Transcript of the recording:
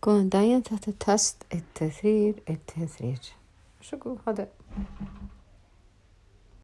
كون داين تحت تست التثرير التثرير شو هذا